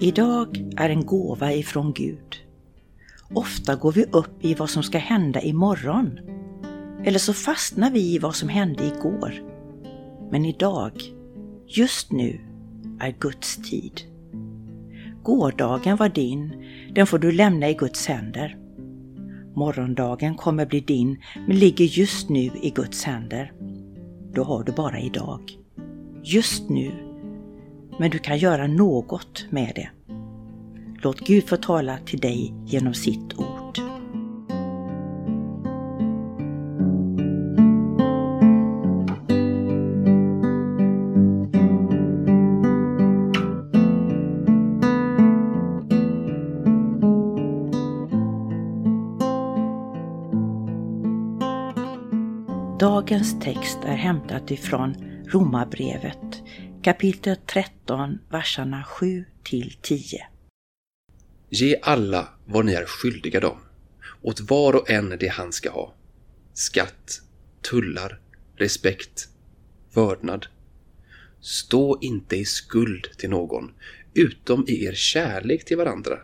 Idag är en gåva ifrån Gud. Ofta går vi upp i vad som ska hända imorgon. Eller så fastnar vi i vad som hände igår. Men idag, just nu, är Guds tid. Gårdagen var din, den får du lämna i Guds händer. Morgondagen kommer bli din, men ligger just nu i Guds händer. Då har du bara idag. Just nu. Men du kan göra något med det. Låt Gud få tala till dig genom sitt ord. Dagens text är hämtat ifrån Romarbrevet kapitel 13, verserna 7 till 10. Ge alla vad ni är skyldiga dem, åt var och en det han ska ha. Skatt, tullar, respekt, vördnad. Stå inte i skuld till någon, utom i er kärlek till varandra.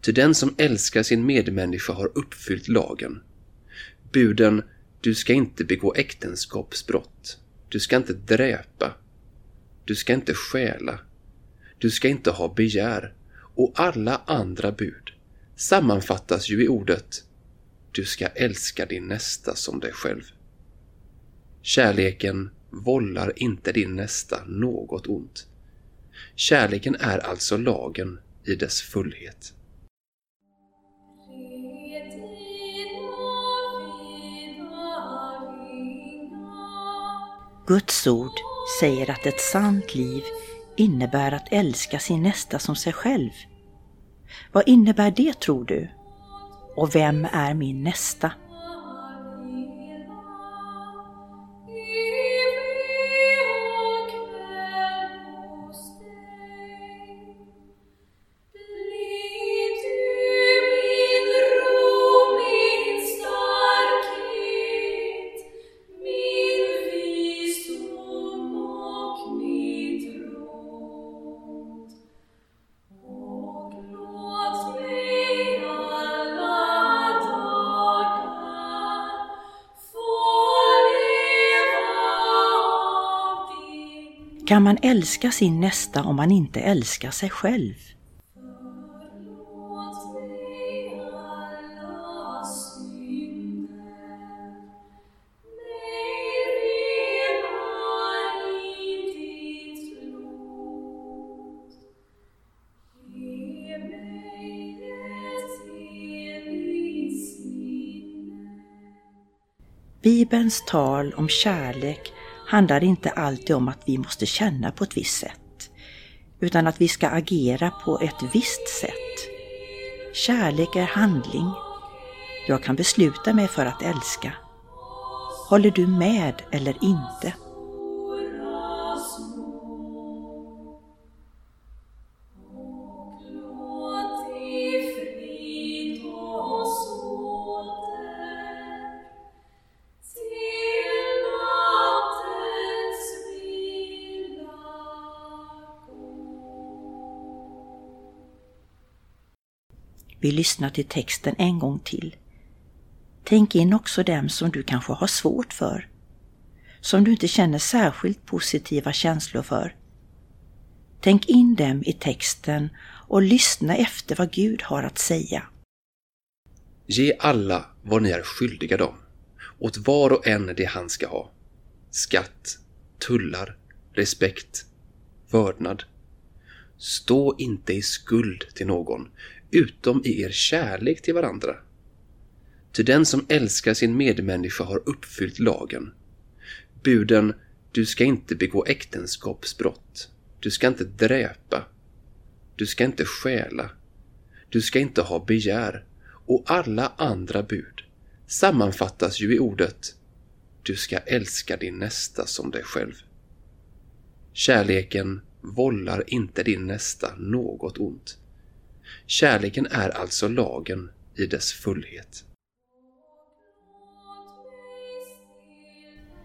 Ty den som älskar sin medmänniska har uppfyllt lagen. Buden du ska inte begå äktenskapsbrott. Du ska inte dräpa. Du ska inte stjäla. Du ska inte ha begär. Och alla andra bud sammanfattas ju i ordet Du ska älska din nästa som dig själv. Kärleken vållar inte din nästa något ont. Kärleken är alltså lagen i dess fullhet. Guds ord säger att ett sant liv innebär att älska sin nästa som sig själv. Vad innebär det tror du? Och vem är min nästa? Kan man älska sin nästa om man inte älskar sig själv? Bibelns tal om kärlek handlar inte alltid om att vi måste känna på ett visst sätt, utan att vi ska agera på ett visst sätt. Kärlek är handling. Jag kan besluta mig för att älska. Håller du med eller inte? Vi lyssnar till texten en gång till. Tänk in också dem som du kanske har svårt för, som du inte känner särskilt positiva känslor för. Tänk in dem i texten och lyssna efter vad Gud har att säga. Ge alla vad ni är skyldiga dem, åt var och en det han ska ha. Skatt, tullar, respekt, vördnad. Stå inte i skuld till någon, utom i er kärlek till varandra. Ty den som älskar sin medmänniska har uppfyllt lagen. Buden Du ska inte begå äktenskapsbrott. Du ska inte dräpa. Du ska inte stjäla. Du ska inte ha begär. Och alla andra bud sammanfattas ju i ordet Du ska älska din nästa som dig själv. Kärleken vållar inte din nästa något ont. Kärleken är alltså lagen i dess fullhet.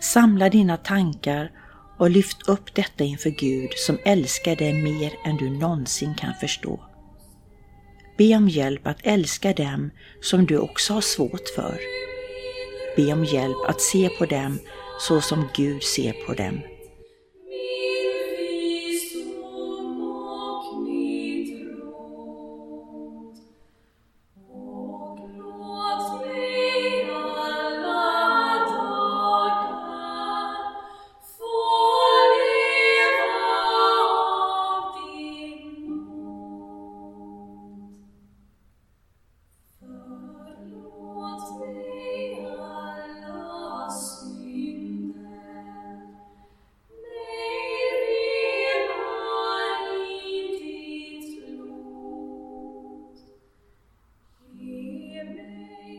Samla dina tankar och lyft upp detta inför Gud som älskar dig mer än du någonsin kan förstå. Be om hjälp att älska dem som du också har svårt för. Be om hjälp att se på dem så som Gud ser på dem.